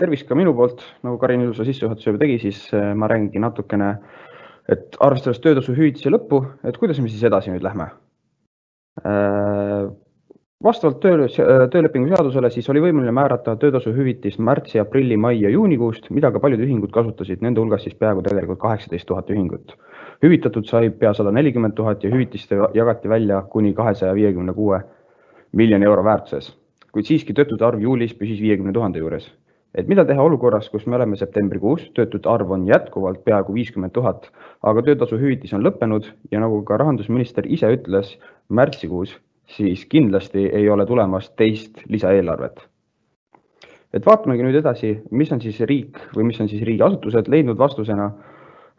tervist ka minu poolt, nagu Karin ilusa sissejuhatuse juba tegi, siis ma räägingi natukene, et arvestades töötasu hüvitise lõppu, et kuidas me siis edasi nüüd lähme vastavalt töö, töölepingu seadusele siis oli võimeline määrata töötasu hüvitist märtsi, aprilli, mai ja juunikuust, mida ka paljud ühingud kasutasid, nende hulgas siis peaaegu tegelikult kaheksateist tuhat ühingut. hüvitatud sai pea sada nelikümmend tuhat ja hüvitist jagati välja kuni kahesaja viiekümne kuue miljoni euro väärtuses, kuid siiski töötute arv juulis püsis viiekümne tuhande juures. Et mida teha olukorras, kus me oleme septembrikuus, töötute arv on jätkuvalt peaaegu viiskümmend tuhat, aga töötasu hüvitis on lõppenud ja nagu ka rahandusminister ise ütles märtsikuus siis kindlasti ei ole tulemas teist lisaeelarvet. et vaatamegi nüüd edasi, mis on siis riik või mis on siis riigiasutused leidnud vastusena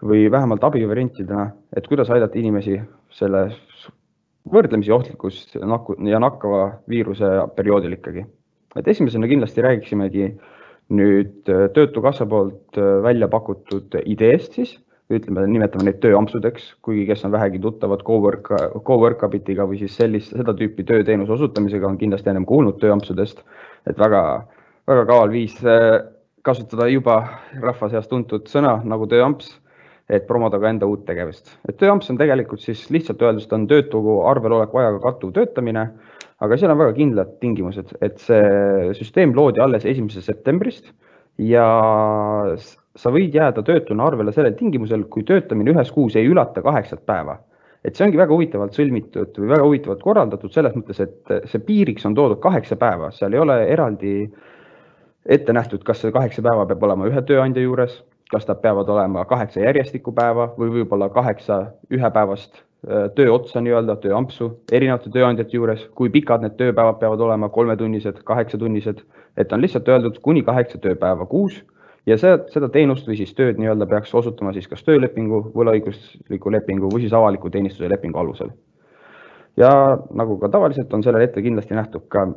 või vähemalt abivariantidena, et kuidas aidata inimesi selle võrdlemisi ohtlikus ja nakkava viiruse perioodil ikkagi. et esimesena kindlasti räägiksimegi nüüd Töötukassa poolt välja pakutud ideest siis ütleme, nimetame neid tööampsudeks, kuigi kes on vähegi tuttavad Cowork, Coworkabitiga või siis sellist, seda tüüpi tööteenuse osutamisega, on kindlasti ennem kuulnud tööampsudest. et väga, väga kaval viis äh, kasutada juba rahva seas tuntud sõna nagu tööamps, et promoda ka enda uut tegevust. et tööamps on tegelikult siis lihtsalt öeldes, ta on töötu arveloleku ajaga kattuv töötamine, aga seal on väga kindlad tingimused, et see süsteem loodi alles esimesest septembrist ja sa võid jääda töötuna arvele sellel tingimusel, kui töötamine ühes kuus ei ülata kaheksat päeva. et see ongi väga huvitavalt sõlmitud või väga huvitavalt korraldatud selles mõttes, et see piiriks on toodud kaheksa päeva, seal ei ole eraldi ette nähtud, kas see kaheksa päeva peab olema ühe tööandja juures, kas nad peavad olema kaheksa järjestikupäeva või võib-olla kaheksa ühepäevast töö otsa nii-öelda, tööampsu erinevate tööandjate juures, kui pikad need tööpäevad peavad olema, kolmetunnised, kaheksatunnised, et on lihtsalt öeldud kuni kaheksa tööpäeva kuus. Ja see, seda teenust või siis tööd nii-öelda peaks osutama siis kas töölepingu, võlaõigusliku lepingu või siis avaliku teenistuse lepingu alusel. ja nagu ka tavaliselt on sellele ette kindlasti nähtud ka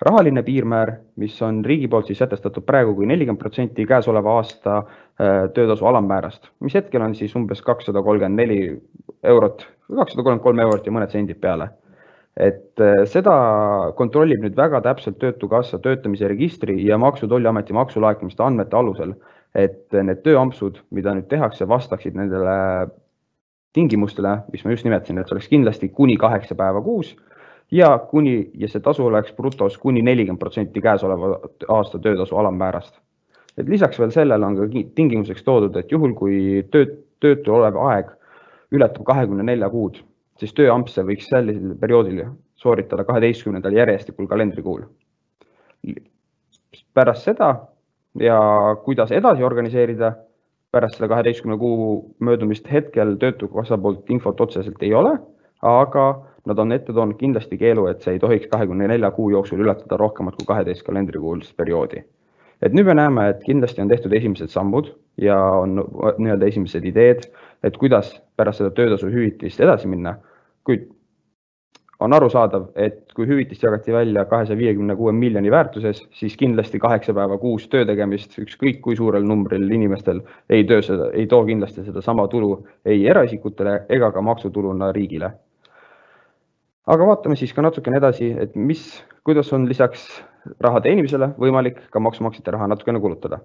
rahaline piirmäär, mis on riigi poolt siis sätestatud praegu kui nelikümmend protsenti käesoleva aasta äh, töötasu alammäärast, mis hetkel on siis umbes kakssada kolmkümmend neli eurot, kakssada kolmkümmend kolm eurot ja mõned sendid peale. Et äh, seda kontrollib nüüd väga täpselt Töötukassa töötamise registri ja Maksu- ja Tolliameti maksulaekumiste andmete alusel, et need tööampsud, mida nüüd tehakse, vastaksid nendele tingimustele, mis ma just nimetasin, et see oleks kindlasti kuni kaheksa päeva kuus ja kuni ja see tasu oleks brutos kuni nelikümmend protsenti käesoleva aasta töötasu alammäärast. et lisaks veel sellele on ka tingimuseks toodud, et juhul kui töö, töötu olev aeg ületab kahekümne nelja kuud siis tööampse võiks sellisel perioodil sooritada kaheteistkümnendal järjestikul kalendrikuul. pärast seda ja kuidas edasi organiseerida, pärast selle kaheteistkümne kuu möödumist hetkel Töötukassa poolt infot otseselt ei ole, aga nad on ette toonud kindlasti keelu, et see ei tohiks kahekümne nelja kuu jooksul ületada rohkemat kui kaheteist kalendrikuulist perioodi. et nüüd me näeme, et kindlasti on tehtud esimesed sammud ja on nii-öelda esimesed ideed, et kuidas pärast seda töötasu hüvitist edasi minna kuid on arusaadav, et kui hüvitist jagati välja kahesaja viiekümne kuue miljoni väärtuses, siis kindlasti kaheksa päeva kuus töö tegemist, ükskõik kui suurel numbril inimestel ei töö seda, ei too kindlasti sedasama tulu ei eraisikutele ega ka maksutuluna riigile. Aga vaatame siis ka natukene edasi, et mis, kuidas on lisaks raha teenimisele võimalik ka maksumaksjate raha natukene kulutada.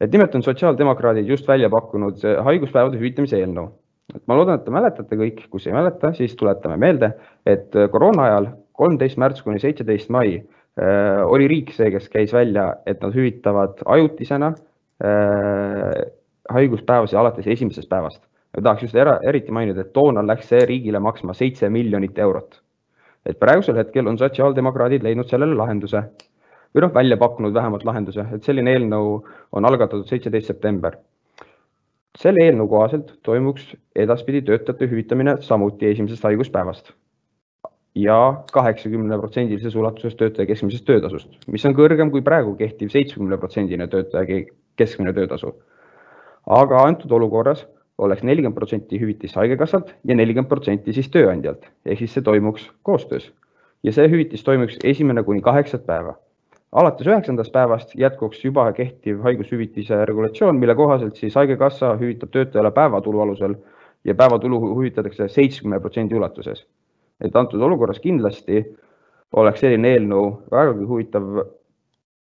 et nimelt on sotsiaaldemokraadid just välja pakkunud haiguspäevade hüvitamise eelnõu et ma loodan, et te mäletate kõik, kus ei mäleta, siis tuletame meelde, et koroona ajal, kolmteist märts kuni seitseteist mai äh, oli riik see, kes käis välja, et nad hüvitavad ajutisena äh, haiguspäevasid alates esimesest päevast. Ja tahaks just era, eriti mainida, et toona läks see riigile maksma seitse miljonit eurot. et praegusel hetkel on sotsiaaldemokraadid leidnud sellele lahenduse või noh, välja pakkunud vähemalt lahenduse, et selline eelnõu on algatatud seitseteist september selle eelnõu kohaselt toimuks edaspidi töötajate hüvitamine samuti esimesest haiguspäevast ja kaheksakümne protsendilises ulatuses töötaja keskmisest töötasust, mis on kõrgem kui praegu kehtiv seitsmekümne protsendine töötaja keskmine töötasu. aga antud olukorras oleks nelikümmend protsenti hüvitist Haigekassalt ja nelikümmend protsenti siis tööandjalt, ehk siis see toimuks koostöös. Ja see hüvitis toimuks esimene kuni kaheksat päeva. Alates üheksandast päevast jätkuks juba kehtiv haigushüvitise regulatsioon, mille kohaselt siis Haigekassa hüvitab töötajale päevatulu alusel ja päevatulu hüvitatakse seitsmekümne protsendi ulatuses. et antud olukorras kindlasti oleks selline eelnõu vägagi huvitav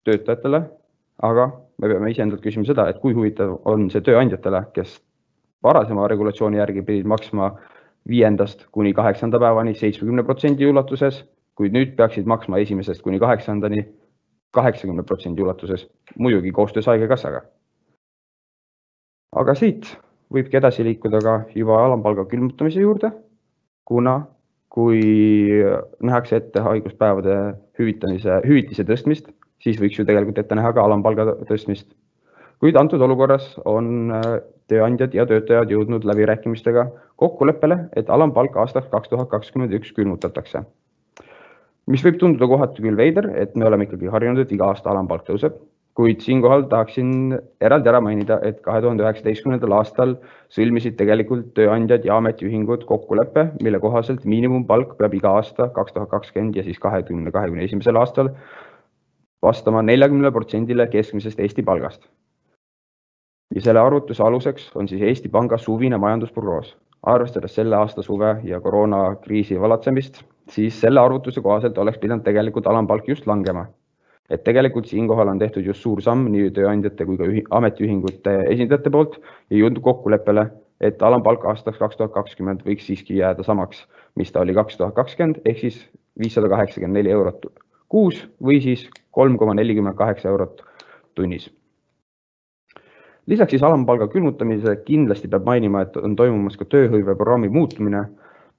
töötajatele, aga me peame iseendalt küsima seda, et kui huvitav on see tööandjatele, kes varasema regulatsiooni järgi pidid maksma viiendast kuni kaheksanda päevani seitsmekümne protsendi ulatuses, kuid nüüd peaksid maksma esimesest kuni kaheksandani kaheksakümne protsendi ulatuses, muidugi koostöös Haigekassaga. aga siit võibki edasi liikuda ka juba alampalga külmutamise juurde, kuna kui nähakse ette haiguspäevade hüvitamise, hüvitise tõstmist, siis võiks ju tegelikult ette näha ka alampalga tõstmist. kuid antud olukorras on tööandjad ja töötajad jõudnud läbirääkimistega kokkuleppele, et alampalk aastaks kaks tuhat kakskümmend üks külmutatakse. mis võib tunduda kohati küll veider, et me oleme ikkagi harjunud, et iga aasta alampalk tõuseb, kuid siinkohal tahaksin eraldi ära mainida, et kahe tuhande üheksateistkümnendal aastal sõlmisid tegelikult tööandjad ja ametiühingud kokkuleppe, mille kohaselt miinimumpalk peab iga aasta kaks tuhat kakskümmend ja siis kahekümne, kahekümne esimesel aastal vastama neljakümnele protsendile keskmisest Eesti palgast. Ja selle arvutuse aluseks on siis Eesti Panga suvine majandusprognoos arvestades selle aasta suve ja koroonakriisi valatsemist, siis selle arvutuse kohaselt oleks pidanud tegelikult alampalk just langema. et tegelikult siinkohal on tehtud just suur samm nii tööandjate kui ka ametiühingute esindajate poolt ja jõudnud kokkuleppele, et alampalk aastaks kaks tuhat kakskümmend võiks siiski jääda samaks, mis ta oli kaks tuhat kakskümmend ehk siis viissada kaheksakümmend neli eurot kuus või siis kolm koma nelikümmend kaheksa eurot tunnis lisaks siis alampalga külmutamise kindlasti peab mainima, et on toimumas ka tööhõiveprogrammi muutumine.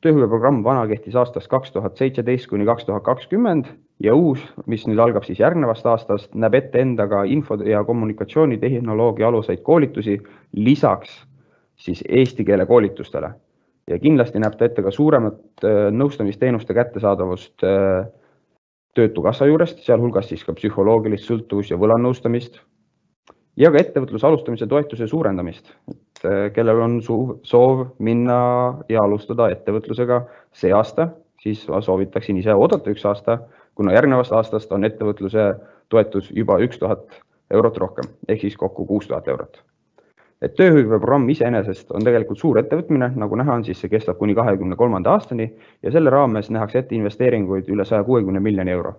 tööhõiveprogramm vana kehtis aastast kaks tuhat seitseteist kuni kaks tuhat kakskümmend ja uus, mis nüüd algab siis järgnevast aastast, näeb ette endaga info ja kommunikatsioonitehnoloogia aluseid koolitusi lisaks siis eesti keele koolitustele. ja kindlasti näeb ta ette ka suuremat äh, nõustamisteenuste kättesaadavust äh, Töötukassa juurest, sealhulgas siis ka psühholoogilist sõltuvus ja võlanõustamist ja ka ettevõtluse alustamise toetuse suurendamist, et äh, kellel on soov minna ja alustada ettevõtlusega see aasta, siis ma soovitaksin ise oodata üks aasta, kuna järgnevast aastast on ettevõtluse toetus juba üks tuhat eurot rohkem ehk siis kokku kuus tuhat eurot. et tööhõiveprogramm iseenesest on tegelikult suur ettevõtmine, nagu näha on, siis see kestab kuni kahekümne kolmanda aastani ja selle raames nähakse ette investeeringuid üle saja kuuekümne miljoni euro.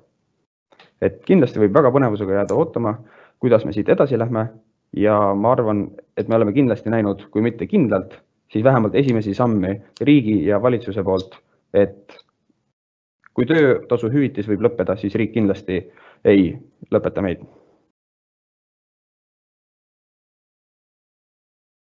et kindlasti võib väga põnevusega jääda ootama kuidas me siit edasi lähme. Ja ma arvan, et me oleme kindlasti näinud, kui mitte kindlalt, siis vähemalt esimesi samme riigi ja valitsuse poolt, et kui töötasu hüvitis võib lõppeda, siis riik kindlasti ei lõpeta meid